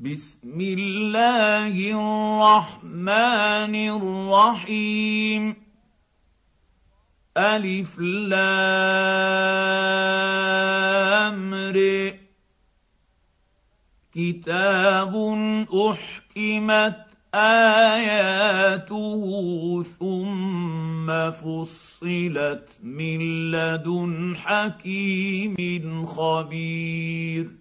بسم الله الرحمن الرحيم. ألف لام كتاب أحكمت آياته ثم فصلت من لدن حكيم خبير.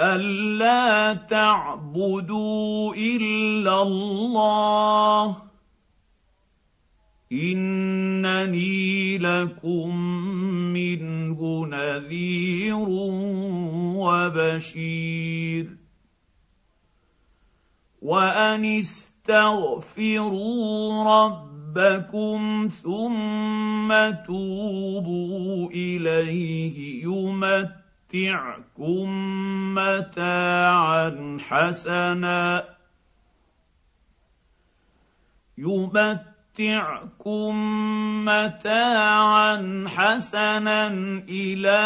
الا تعبدوا الا الله انني لكم منه نذير وبشير وان استغفروا ربكم ثم توبوا اليه يمت يمتعكم متاعا حسنا يمتعكم متاعا حسنا إلى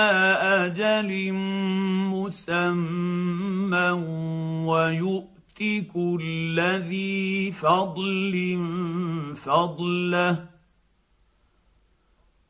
أجل مسمى ويؤت كل ذي فضل فضله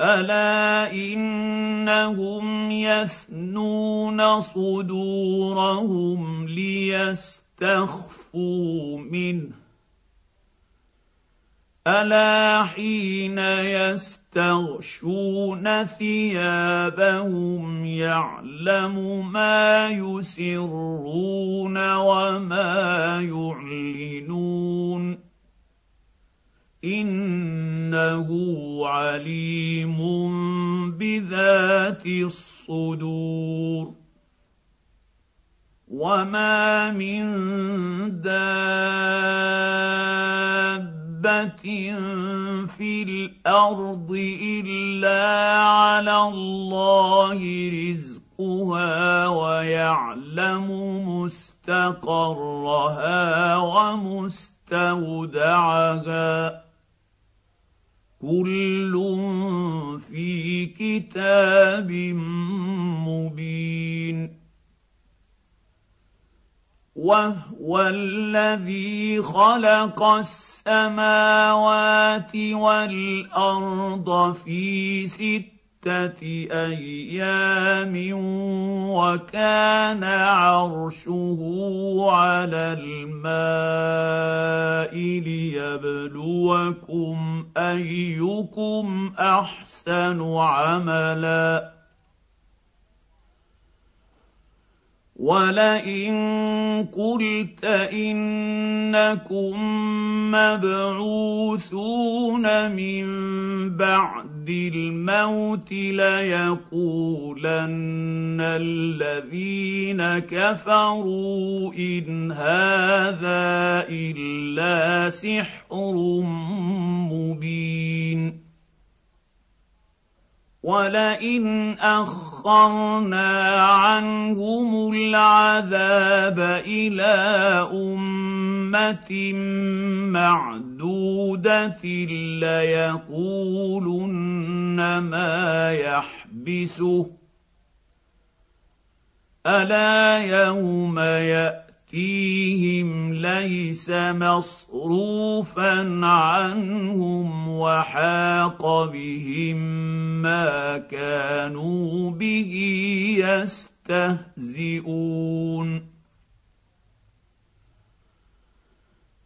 الا انهم يثنون صدورهم ليستخفوا منه الا حين يستغشون ثيابهم يعلم ما يسرون وما يعلنون إنه عليم بذات الصدور. وما من دابة في الأرض إلا على الله رزقها ويعلم مستقرها ومستودعها. كل في كتاب مبين وهو الذي خلق السماوات والارض في سته أيام وكان عرشه على الماء ليبلوكم أيكم أحسن عملا ولئن قلت انكم مبعوثون من بعد الموت ليقولن الذين كفروا ان هذا الا سحر مبين ولئن أخرنا عنهم العذاب إلى أمة معدودة ليقولن ما يحبسه. ألا يوم يأتي ياتيهم ليس مصروفا عنهم وحاق بهم ما كانوا به يستهزئون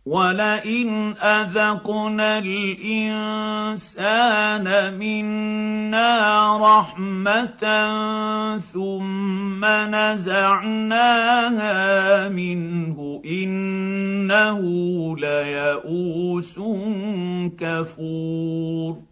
ولئن اذقنا الانسان منا رحمه ثم نزعناها منه انه ليئوس كفور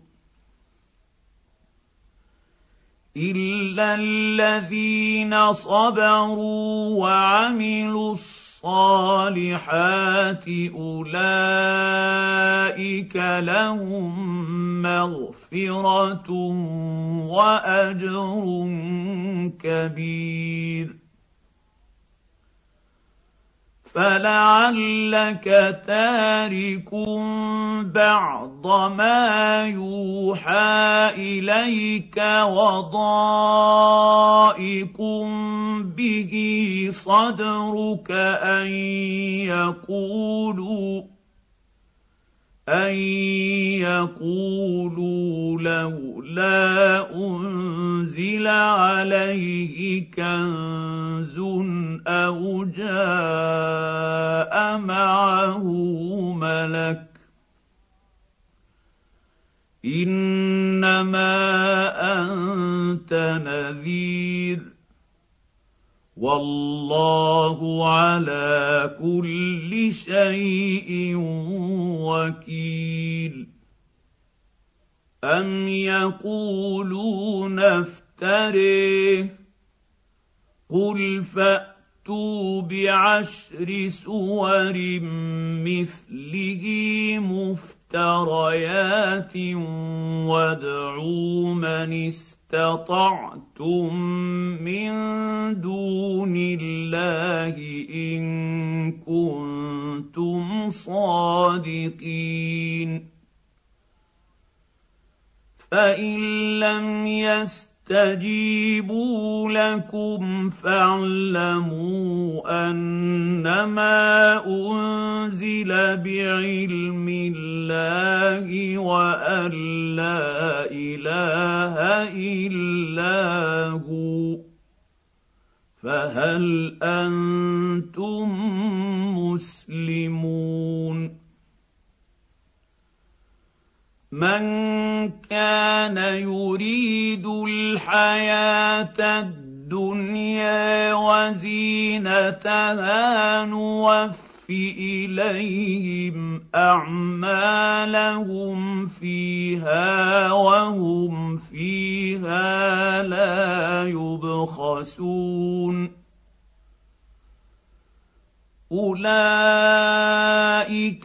الا الذين صبروا وعملوا الصالحات اولئك لهم مغفره واجر كبير فلعلك تارك بعض ما يوحى اليك وضائق به صدرك ان يقولوا ان يقولوا لولا انزل عليه كنز أو جاء معه ملك انما انت نذير والله على كل شيء وكيل. أم يقولون افتريه؟ قل فأتوا بعشر سور مثله مفتريات وادعوا من استطعتم من دون الله إن كنتم صادقين. فإن لم يستجيبوا لكم فاعلموا أنما أنزل بعلم الله وأن لا إله إلا هو. فهل أنتم مسلمون؟ من كان يريد الحياة الدنيا وزينتها نوف اليهم اعمالهم فيها وهم فيها لا يبخسون اولئك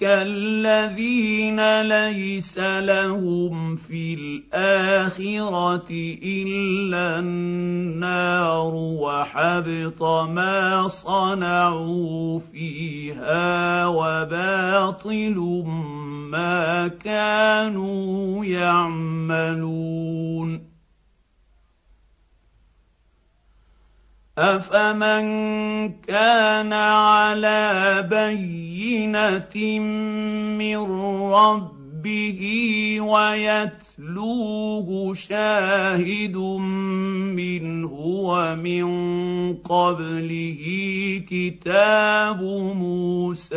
الذين ليس لهم في الاخره الا النار وحبط ما صنعوا فيها وباطل ما كانوا يعملون افمن كان على بينه من ربه ويتلوه شاهد منه ومن قبله كتاب موسى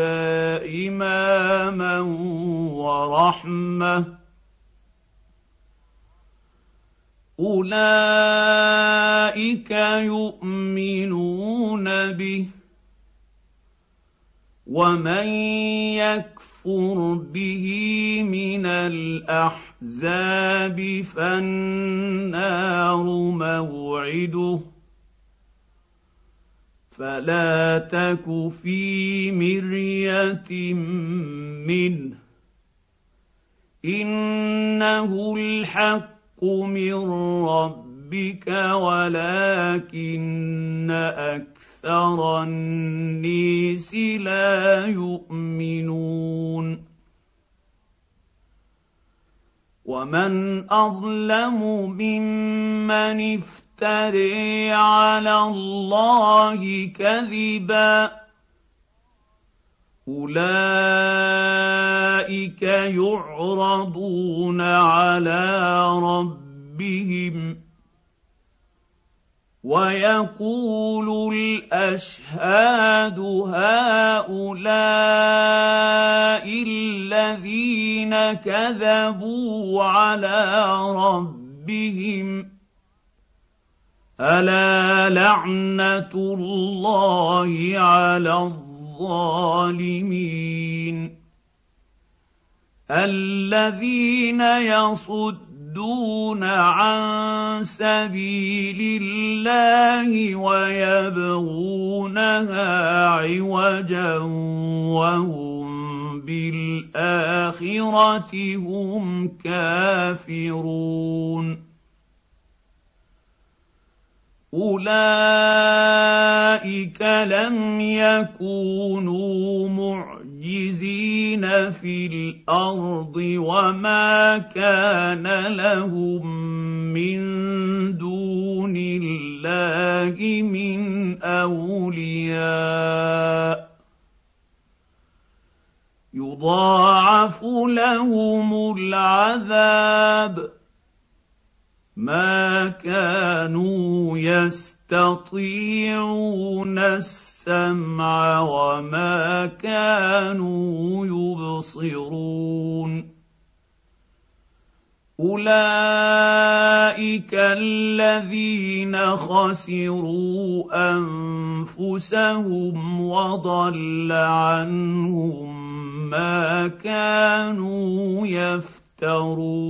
اماما ورحمه أولئك يؤمنون به ومن يكفر به من الأحزاب فالنار موعده فلا تك في مرية منه إنه الحق من ربك ولكن أكثر النيس لا يؤمنون ومن اظلم ممن افتري على الله كذبا اولئك يعرضون على ربهم ويقول الاشهاد هؤلاء الذين كذبوا على ربهم الا لعنه الله على الظالمين الذين يصدون عن سبيل الله ويبغونها عوجا وهم بالآخرة هم كافرون اولئك لم يكونوا معجزين في الأرض وما كان لهم من دون الله من اولياء يضاعف لهم العذاب ما كانوا يستطيعون السمع وما كانوا يبصرون. أولئك الذين خسروا أنفسهم وضل عنهم ما كانوا يفترون.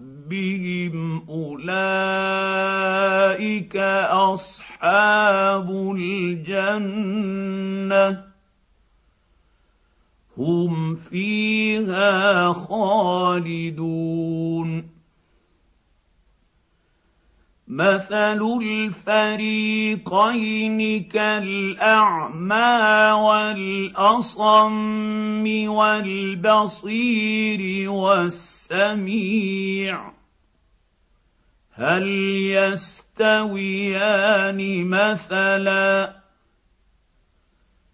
ربهم أولئك أصحاب الجنة هم فيها خالدون. مثل الفريقين كالأعمى والأصم والبصير والسميع. هل يستويان مثلا؟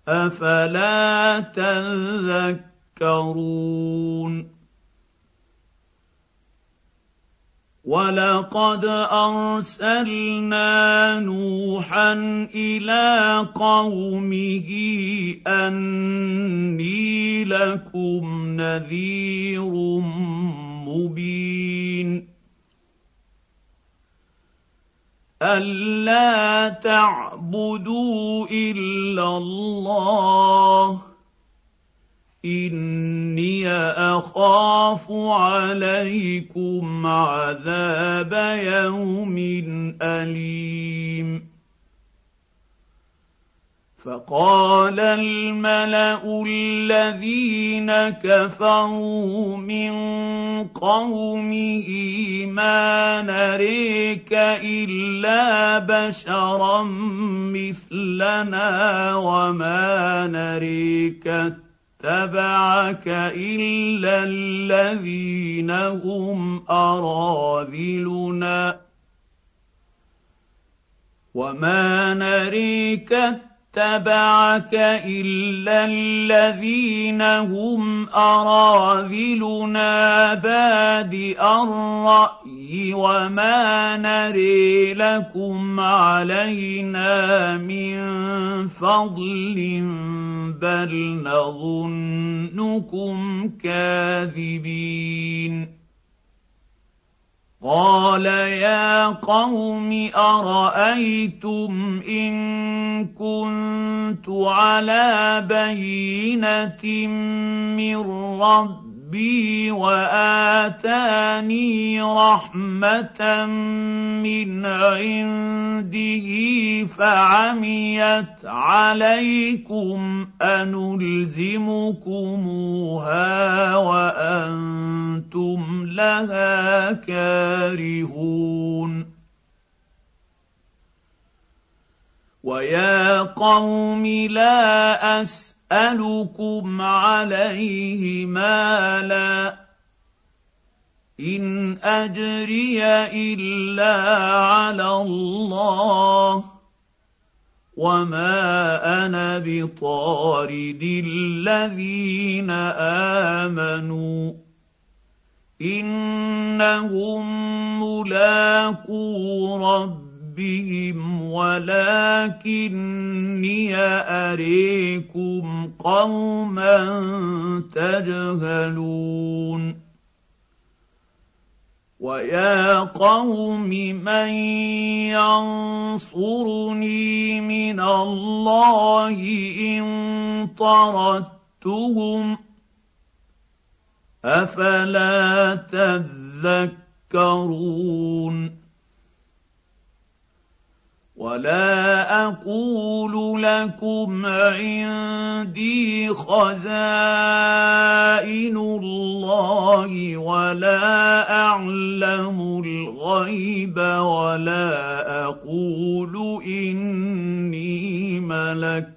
أفلا تذكرون؟ ولقد ارسلنا نوحا إلى قومه اني لكم نذير مبين الا تعبدوا الا الله اني اخاف عليكم عذاب يوم اليم فقال الملأ الذين كفروا من قومه ما نريك إلا بشرا مثلنا وما نريك اتبعك إلا الذين هم أراذلنا وما نريك اتبعك إلا الذين هم أراذلنا بادئ الرأي وما نري لكم علينا من فضل بل نظنكم كاذبين قال يا قوم ارايتم ان كنت على بينه من ربي ربي واتاني رحمه من عنده فعميت عليكم انلزمكموها وأنتم لها كارهون ويا قوم لا أسألكم عليه مالا. إن أجري إلا على الله. وما أنا بطارد الذين آمنوا. إنهم ملاقو ربهم ولكني اريكم قوما تجهلون ويا قوم من ينصرني من الله ان طردتهم افلا تذكرون ولا أقول لكم عندي خزائن الله ولا اعلم الغيب ولا أقول اني ملك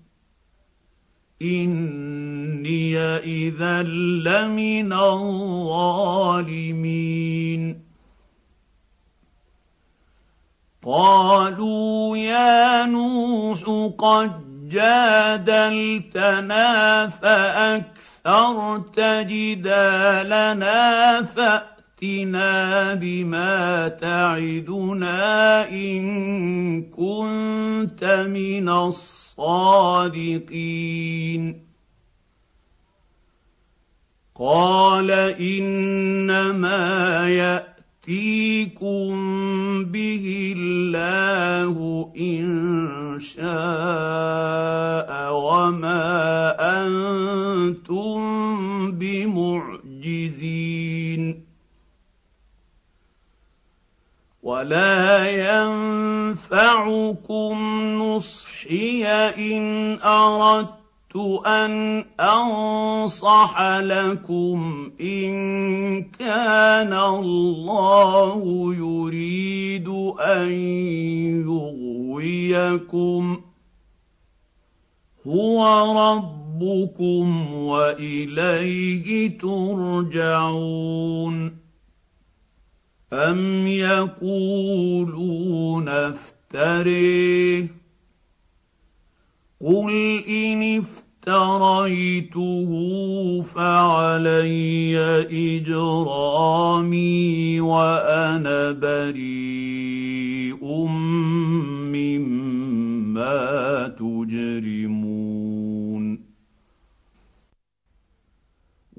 إني اذا لمن الظالمين. قالوا يا نوح قد جادلتنا فأكثرت جدالنا فاتنا بما تعدنا إن كنت من الصادقين. قال إنما يأتيكم به الله إن شاء وما أنتم بمعجزين. ولا ينفعكم نصحي ان اردت ان انصح لكم ان كان الله يريد ان يغويكم هو ربكم واليه ترجعون أم يقولون افتريه قل إن افتريته فعلي إجرامي وأنا بريء مما تجرمون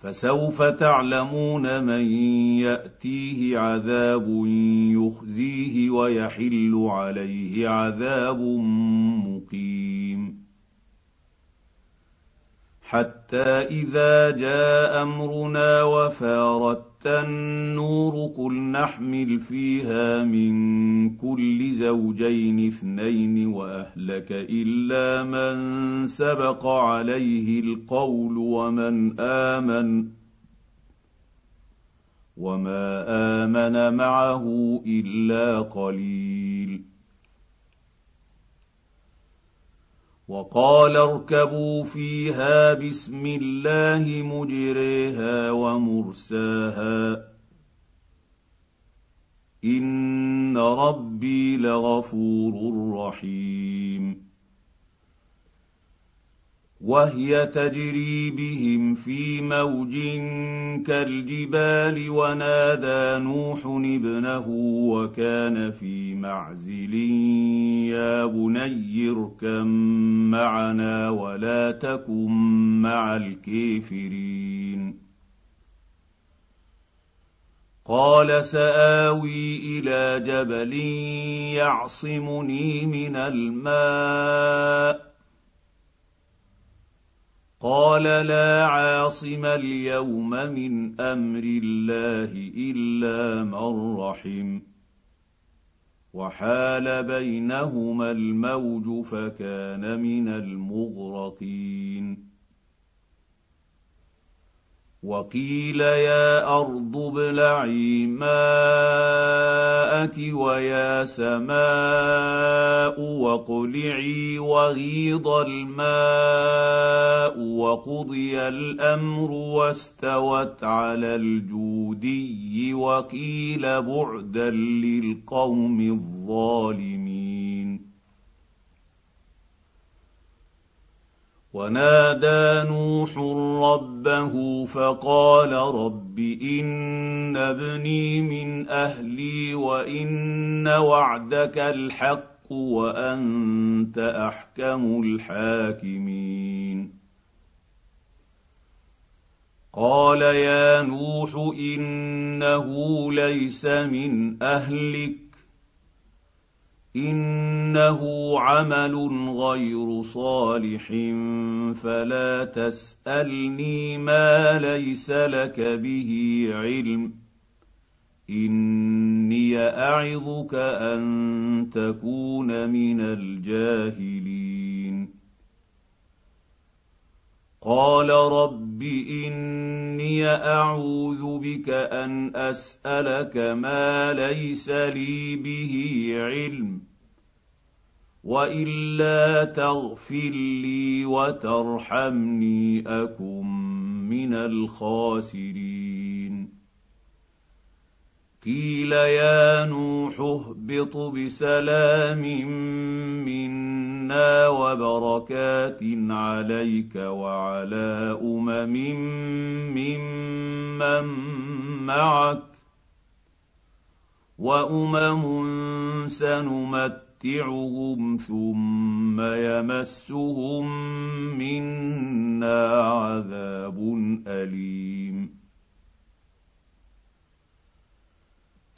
فسوف تعلمون من يأتيه عذاب يخزيه ويحل عليه عذاب مقيم. حتى إذا جاء أمرنا وفارت التنور قل نحمل فيها من كل زوجين اثنين وأهلك إلا من سبق عليه القول ومن آمن وما آمن معه إلا قليل وقال اركبوا فيها بسم الله مجريها ومرساها. إن ربي لغفور رحيم. وهي تجري بهم في موج كالجبال ونادى نوح ابنه وكان في معزل يا بني اركم معنا ولا تكن مع الكافرين. قال سآوي إلى جبل يعصمني من الماء قال لا عاصم اليوم من أمر الله إلا من رحم. وحال بينهما الموج فكان من المغرقين. وقيل يا ارض ابلعي ماءك ويا سماء واقلعي وغيض الماء وقضي الامر واستوت على الجودي وقيل بعدا للقوم الظالمين ونادى نوح ربه فقال رب إن ابني من أهلي وإن وعدك الحق وأنت أحكم الحاكمين. قال يا نوح إنه ليس من أهلك إنه عمل غير صالح فلا تسألني ما ليس لك به علم. إني أعظك أن تكون من الجاهلين. قال رب إني أعوذ بك أن أسألك ما ليس لي به علم وإلا تغفر لي وترحمني أكن من الخاسرين. قيل يا نوح اهبط بسلام منا وبركات عليك وعلى امم ممن معك وامم سنمتعهم ثم يمسهم منا عذاب اليم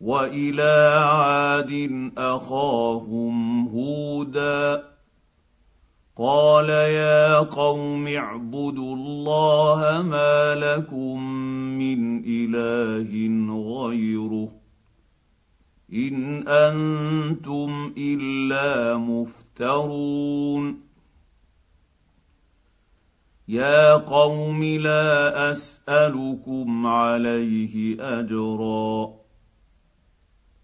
وإلى عاد أخاهم هودا. قال يا قوم اعبدوا الله ما لكم من إله غيره. إن أنتم إلا مفترون. يا قوم لا أسألكم عليه أجرا.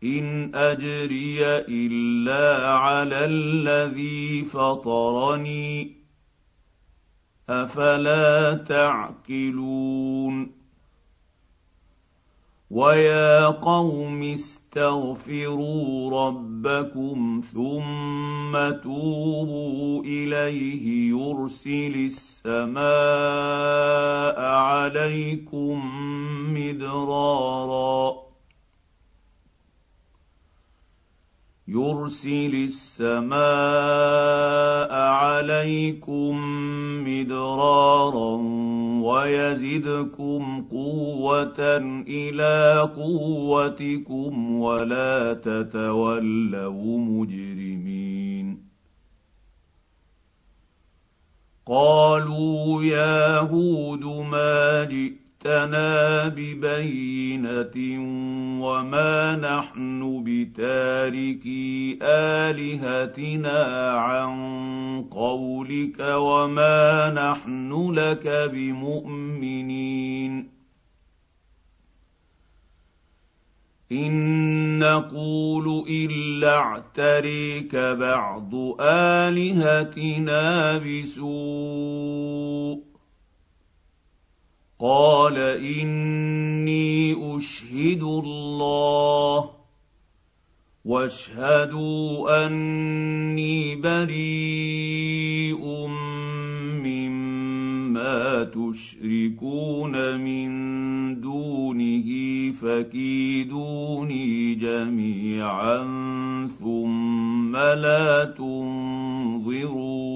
ان اجري الا على الذي فطرني افلا تعقلون ويا قوم استغفروا ربكم ثم توبوا اليه يرسل السماء عليكم مدرارا يرسل السماء عليكم مدرارا ويزدكم قوة إلى قوتكم ولا تتولوا مجرمين. قالوا يا هود ما جئت جئتنا ببينه وما نحن بتاركي الهتنا عن قولك وما نحن لك بمؤمنين ان نقول الا اعتريك بعض الهتنا بسوء قال إني أشهد الله واشهدوا أني بريء مما تشركون من دونه فكيدوني جميعا ثم لا تنظرون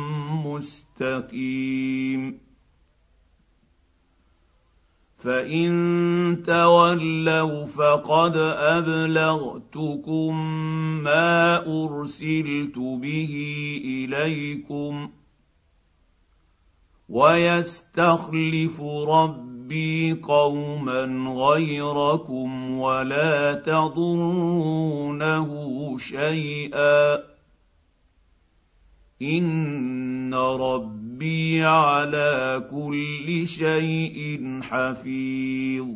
مستقيم. فإن تولوا فقد أبلغتكم ما أرسلت به إليكم ويستخلف ربي قوما غيركم ولا تضرونه شيئا. ان ربي على كل شيء حفيظ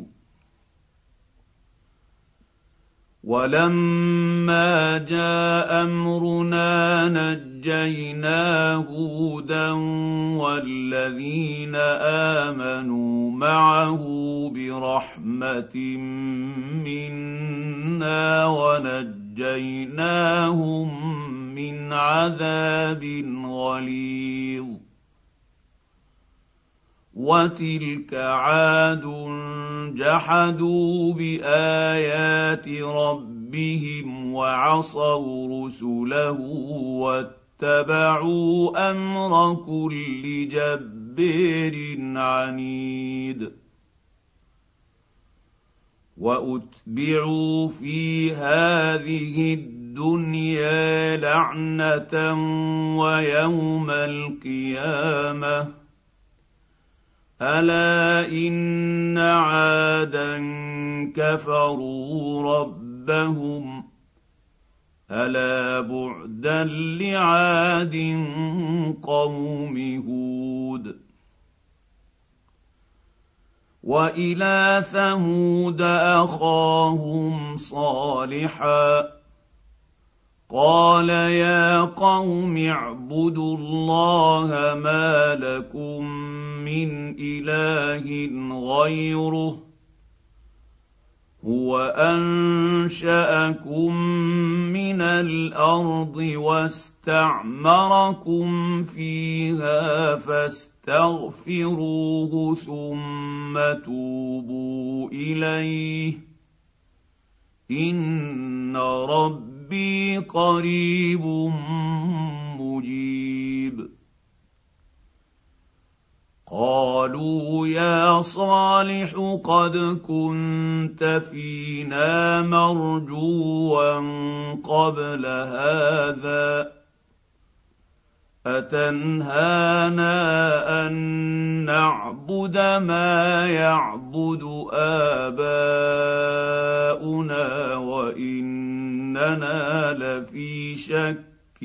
ولما جاء امرنا نجينا هودا والذين امنوا معه برحمه منا ونجيناهم من عذاب غليظ. وتلك عاد جحدوا بآيات ربهم وعصوا رسله واتبعوا أمر كل جبير عنيد. وأتبعوا في هذه الدنيا الدنيا لعنة ويوم القيامة. ألا إن عادا كفروا ربهم. ألا بعدا لعاد قوم هود. وإلى ثمود أخاهم صالحا. قال يا قوم اعبدوا الله ما لكم من إله غيره هو أنشأكم من الأرض واستعمركم فيها فاستغفروه ثم توبوا إليه إن رب ربي قريب مجيب. قالوا يا صالح قد كنت فينا مرجوا قبل هذا. أتنهانا أن نعبد ما يعبد آباؤنا واننا لفي شك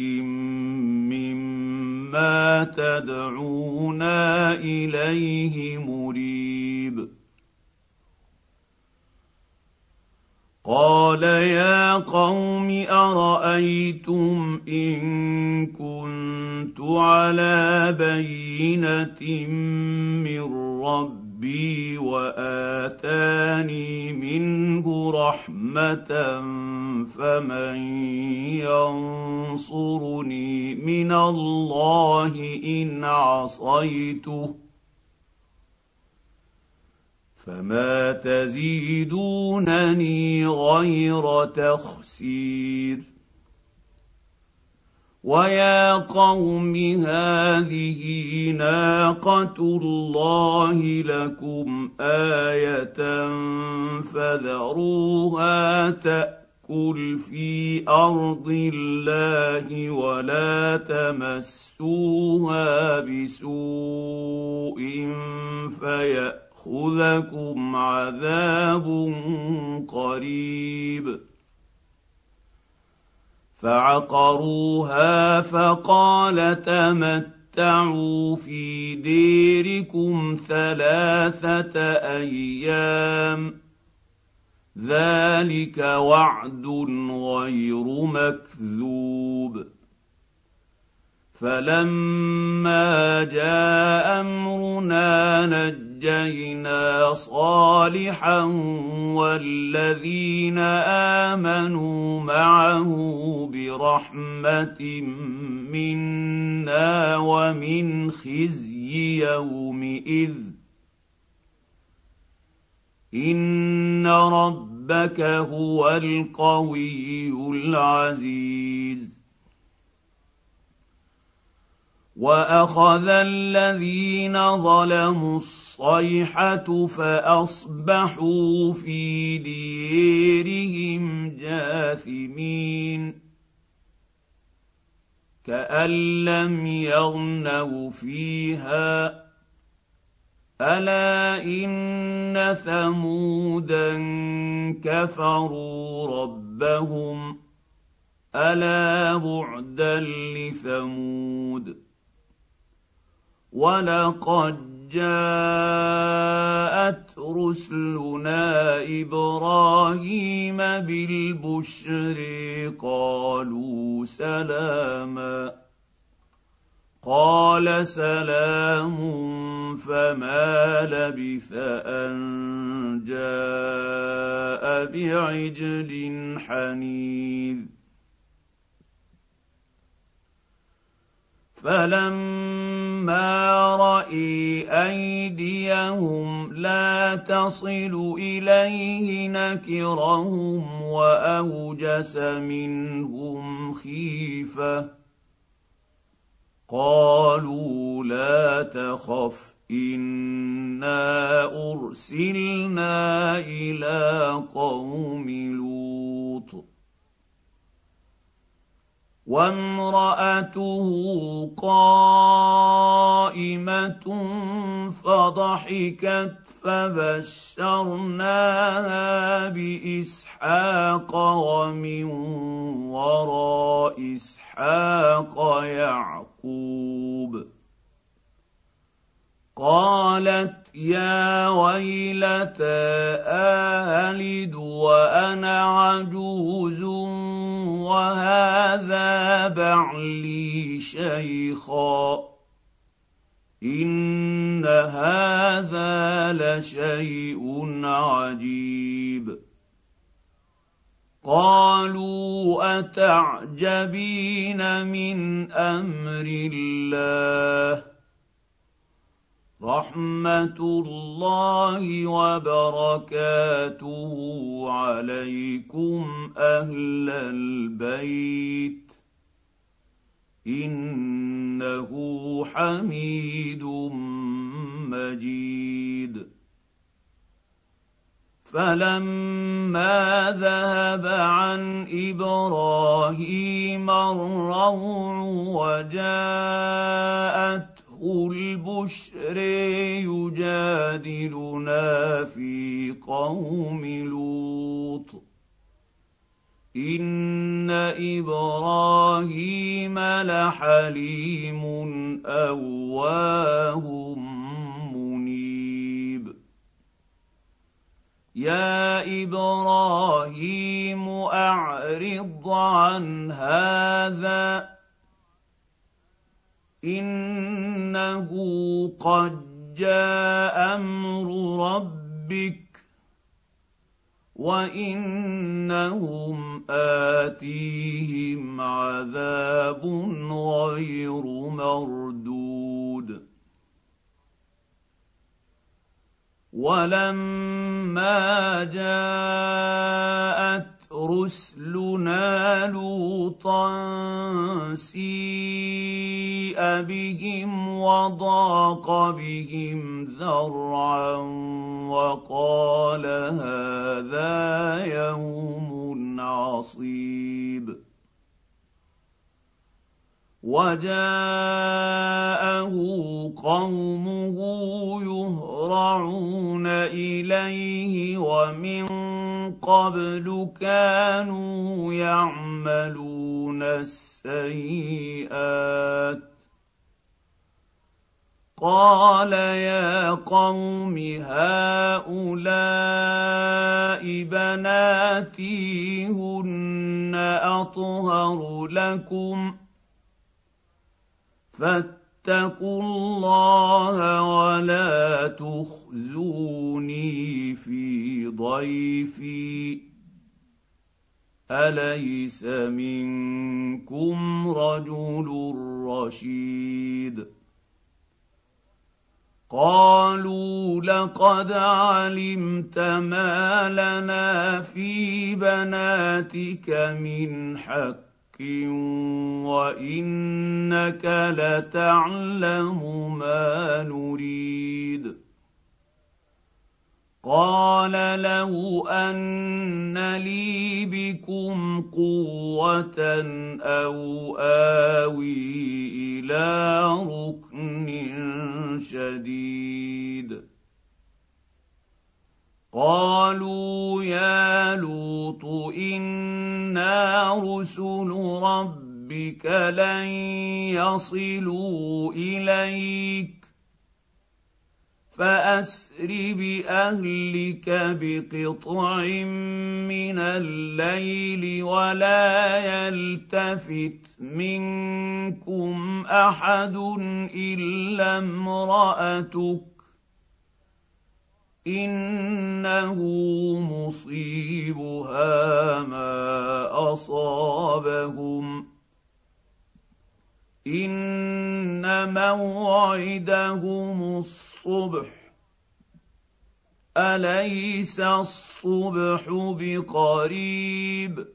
مما تدعونا إليه مريب. قال يا قوم أرأيتم إن كنت على بينة من ربي وآتاني منه رحمة فمن ينصرني من الله إن عصيته فما تزيدونني غير تخسير ويا قوم هذه ناقه الله لكم إيه فذروها تاكل في ارض الله ولا تمسوها بسوء فيأتي ياخذكم عذاب قريب. فعقروها فقال تمتعوا في ديركم ثلاثة أيام. ذلك وعد غير مكذوب. فلما جاء أمرنا نجينا صالحا والذين امنوا معه برحمه منا ومن خزي يومئذ ان ربك هو القوي العزيز واخذ الذين ظلموا الصيحة فأصبحوا في ديرهم جاثمين كأن لم يغنوا فيها ألا إن ثمودا كفروا ربهم ألا بعدا لثمود ولقد جاءت رسلنا إبراهيم بالبشر قالوا سلاما. قال سلام فما لبث أن جاء بعجل حنيذ. فلما راي ايديهم لا تصل اليه نكرهم واوجس منهم خيفه قالوا لا تخف انا ارسلنا إلى قوم لوط وامرأته قائمة فضحكت فبشرناها بإسحاق ومن وراء إسحاق يعقوب. قالت يا ويلتى ألد وأنا عجوز وهذا بعلي شيخا. إن هذا لشيء عجيب. قالوا أتعجبين من أمر الله؟ رحمه الله وبركاته عليكم أهل البيت. إنه حميد مجيد. فلما ذهب عن إبراهيم الروع وجاءت البشر يجادلنا في قوم لوط. إن إبراهيم لحليم أواه يا إبراهيم أعرض عن هذا انه قد جاء أمر ربك وانهم اتيهم عذاب غير مردود. ولما جاءت رسلنا لوطا سيء بهم وضاق بهم ذرعا وقال هذا يوم عصيب وجاءه قومه يهرعون اليه ومن قبل كانوا يعملون السيئات قال يا قوم هؤلاء بناتي هن اطهر لكم فاتقوا الله ولا تخزوني في ضيفي اليس منكم رجل رشيد قالوا لقد علمت ما لنا في بناتك من حق وإنك لتعلم ما نريد. قال لو ان لي بكم قوه أو اوي إلى ركن شديد. قالوا يا لوط أنا رسل ربك لن يصلوا اليك فأسر بأهلك بقطع من الليل ولا يلتفت منكم أحد إلا امرأتك إنه مصيبها ما أصابهم ان موعدهم الصبح اليس الصبح بقريب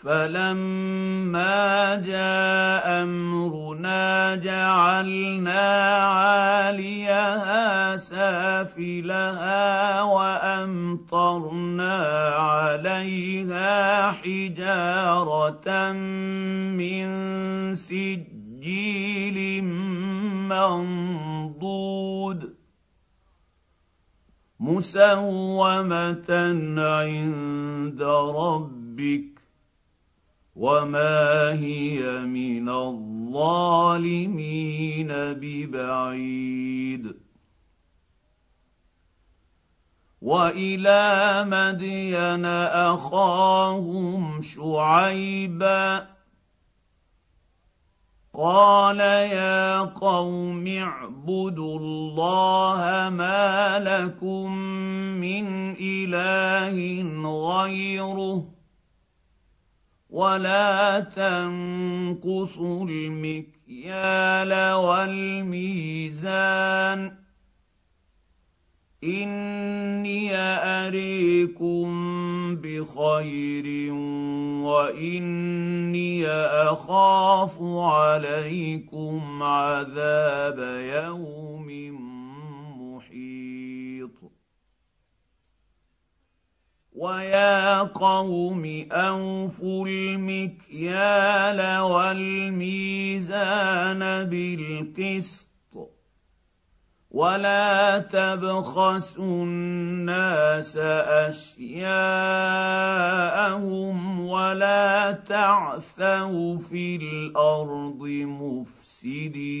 فلما جاء امرنا جعلنا عاليها سافلها وامطرنا عليها حجاره من سجيل منضود مسومه عند ربك وما هي من الظالمين ببعيد والى مدين اخاهم شعيبا قال يا قوم اعبدوا الله ما لكم من اله غيره ولا تنقصوا المكيال والميزان اني اريكم بخير واني اخاف عليكم عذاب يوم ويا قوم اوفوا المكيال والميزان بالقسط ولا تبخسوا الناس اشياءهم ولا تعثوا في الأرض مفسدين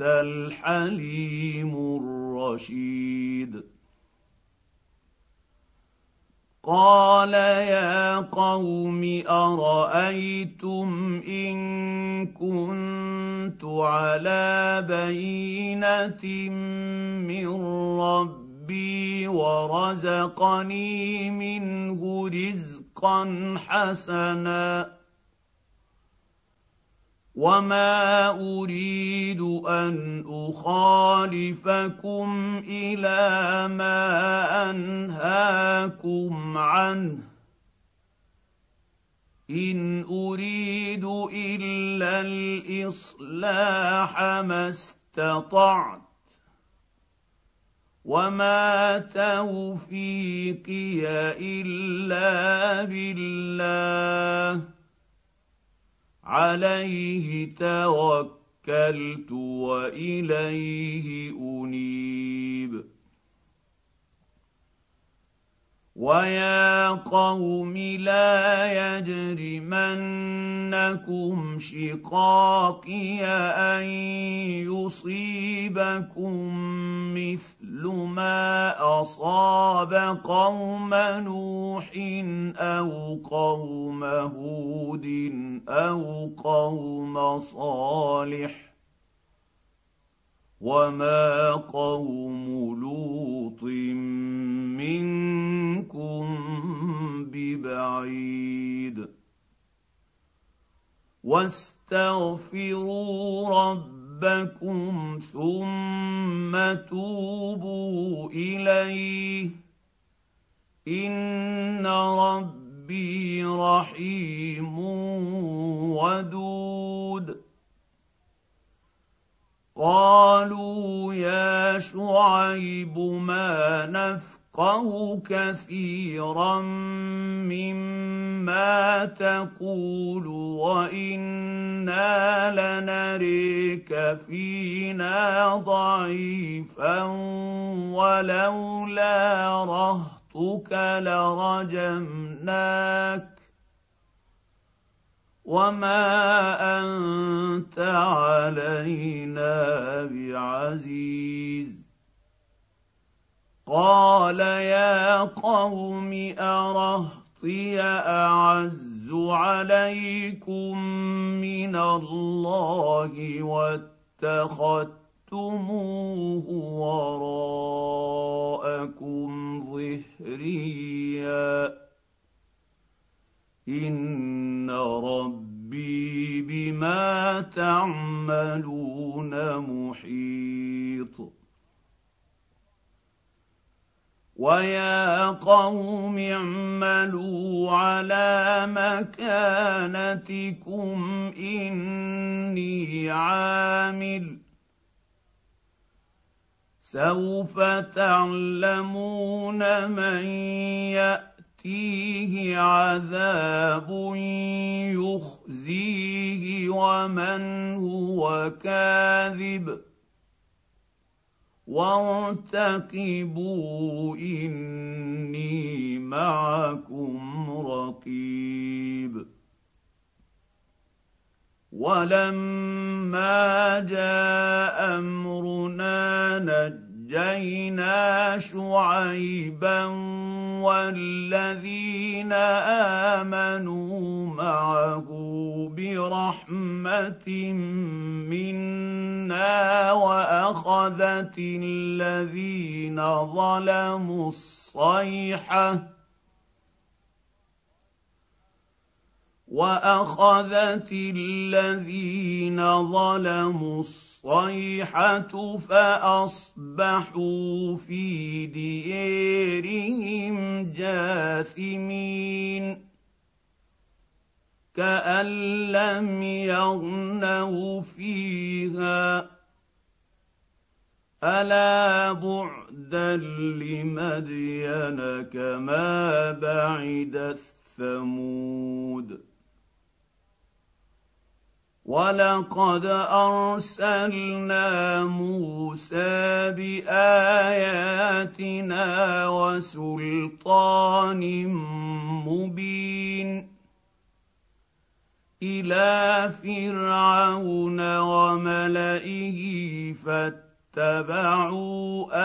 الحليم الرشيد. قال يا قوم أرأيتم إن كنت على بينة من ربي ورزقني منه رزقا حسنا وما اريد ان اخالفكم إلى ما انهاكم عنه ان اريد الا الاصلاح ما استطعت وما توفيقي الا بالله عليه توكلت وإليه أنيب. ويا قوم لا يجرمنكم شقاقي ان يصيبكم مثل ما اصاب قوم نوح أو قوم هود أو قوم صالح وما قوم لوط منكم ببعيد واستغفروا ربكم ثم توبوا اليه ان ربي رحيم ودود قالوا يا شعيب ما نفقه كثيرا مما تقول وإنا لنريك فينا ضعيفا ولولا رهطك لرجمناك وما انت علينا بعزيز قال يا قوم ارهطي اعز عليكم من الله واتخذتموه وراءكم ظهريا ان ربي بما تعملون محيط ويا قوم اعملوا على مكانتكم اني عامل سوف تعلمون من يأتي ياتيه عذاب يخزيه ومن هو كاذب وارتقبوا اني معكم رقيب ولما جاء امرنا نجد نجينا شعيبا والذين امنوا معه برحمه منا واخذت الذين ظلموا الصيحه واخذت الذين ظلموا الصيحه فأصبحوا في ديارهم جاثمين كأن لم يغنوا فيها ألا بعدا لمدين كما بعدت ثمود ولقد ارسلنا موسى باياتنا وسلطان مبين إلى فرعون وملئه فاتبعوا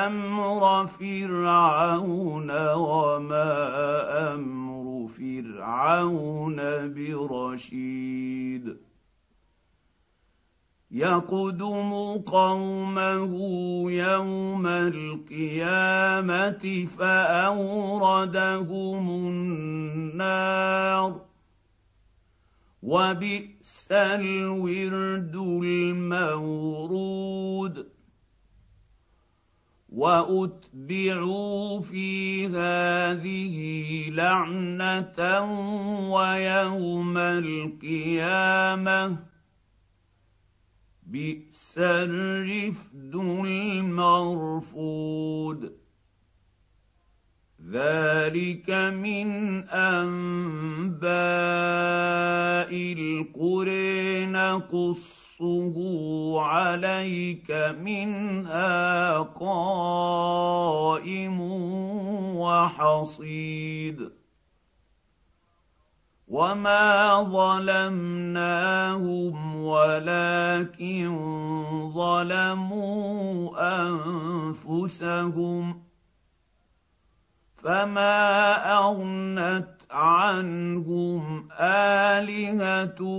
أمر فرعون وما أمر فرعون برشيد يقدم قومه يوم القيامة فأوردهم النار. وبئس الورد المورود. وأتبعوا في هذه لعنة ويوم القيامة. بئس الرفد المرفود. ذلك من أنباء القرى نقصه عليك منها قائم وحصيد. وما ظلمناهم ولكن ظلموا انفسهم فما اغنت عنهم آلهتهم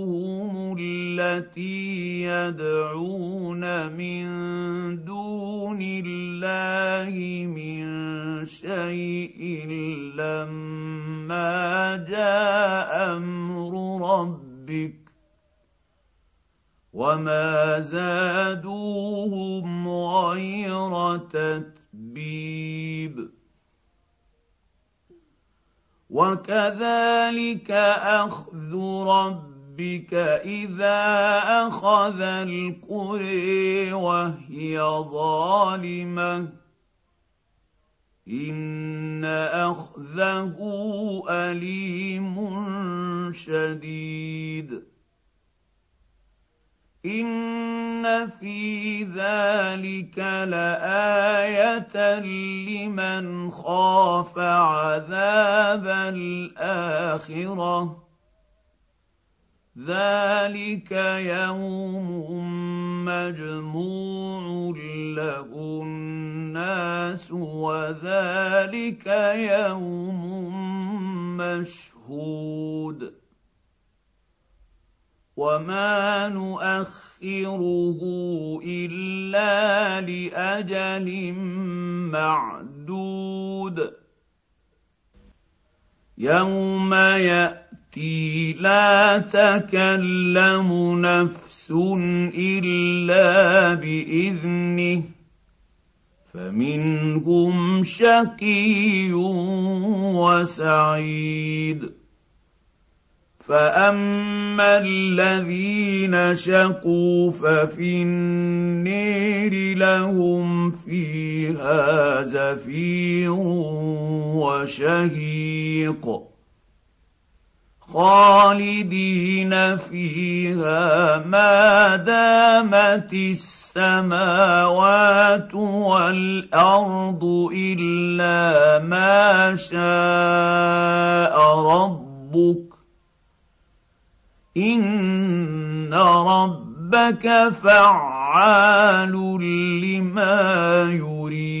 التي يدعون من دون الله من شيء لما جاء أمر ربك وما زادوهم غير تتبيب وكذلك اخذ ربك اذا اخذ القرى وهي ظالمه ان اخذه اليم شديد ان في ذلك لايه لمن خاف عذاب الاخره ذلك يوم مجموع له الناس وذلك يوم مشهود وما نؤخره الا لاجل معدود يوم ياتي لا تكلم نفس الا باذنه فمنهم شقي وسعيد فاما الذين شقوا ففي النير لهم فيها زفير وشهيق خالدين فيها ما دامت السماوات والارض الا ما شاء ربك ان ربك فعال لما يريد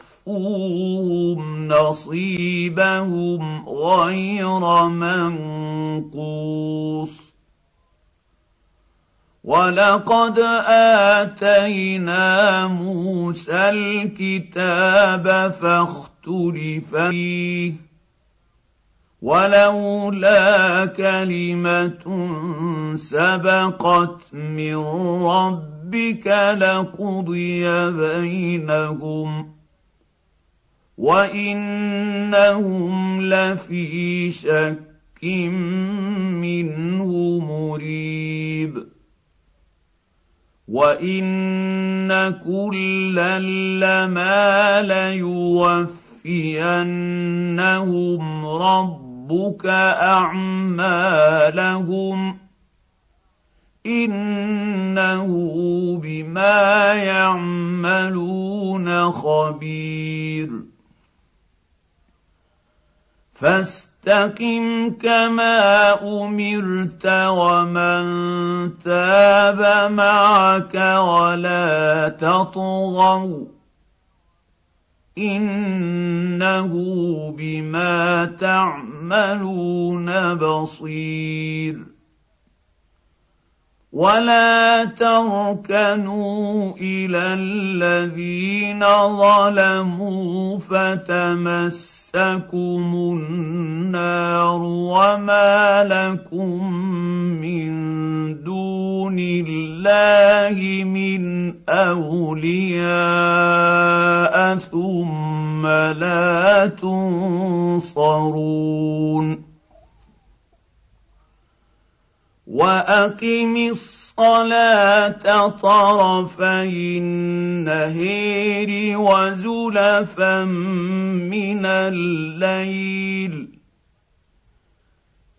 لموفوهم نصيبهم غير منقوص ولقد اتينا موسى الكتاب فاختلف فيه ولولا كلمه سبقت من رب ربك لقضي بينهم وانهم لفي شك منه مريب وان كلا لما ليوفينهم ربك اعمالهم انه بما يعملون خبير فاستقم كما أمرت ومن تاب معك ولا تطغوا إنه بما تعملون بصير ولا تركنوا إلى الذين ظلموا فتمسكم النار وما لكم من دون الله من اولياء ثم لا تنصرون واقم الصلاه طرفي النهير وزلفا من الليل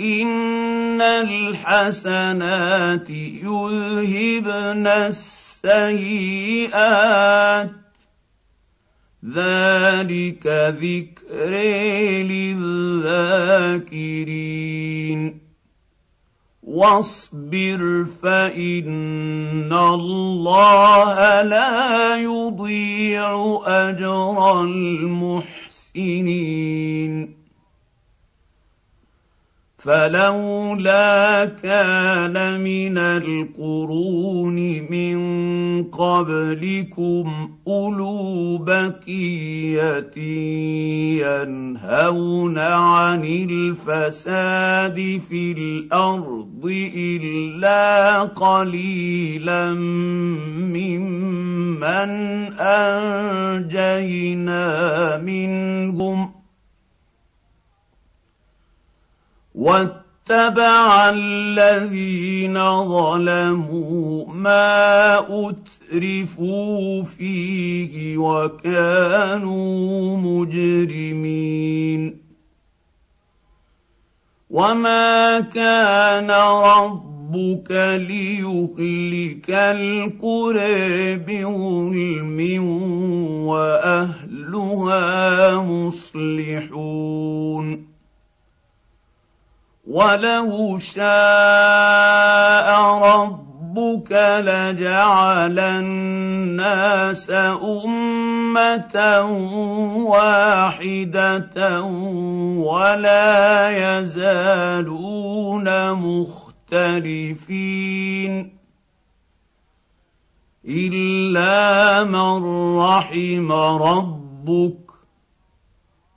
ان الحسنات يذهبن السيئات ذلك ذكر للذاكرين واصبر فإن الله لا يضيع أجر المحسنين. فلولا كان من القرون من قبلكم أولو بقية ينهون عن الفساد في الأرض إلا قليلا ممن أنجينا منهم واتبع الذين ظلموا ما أترفوا فيه وكانوا مجرمين. وما كان ربك ليهلك القرى بظلم وأهلها مصلحون. ولو شاء ربك لجعل الناس امه واحدة ولا يزالون مختلفين الا من رحم ربك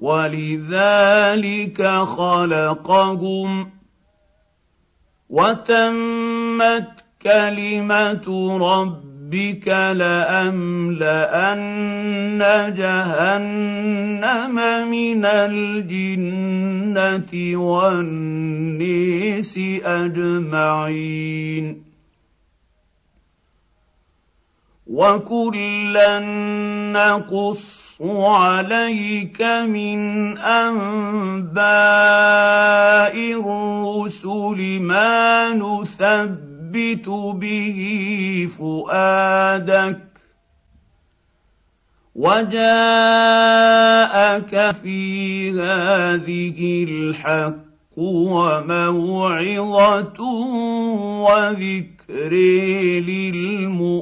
ولذلك خلقهم وتمت كلمة ربك لأملأن جهنم من الجنة والنيس أجمعين. وكلا نقص عليك من أنباء الرسل ما نثبت به فؤادك وجاءك في هذه الحق وموعظة وذكر للمؤمنين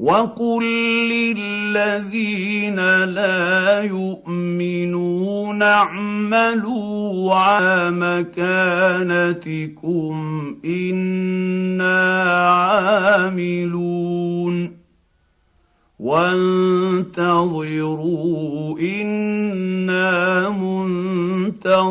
وقل للذين لا يؤمنون اعملوا على مكانتكم أنا عاملون وانتظروا أنا منتظرون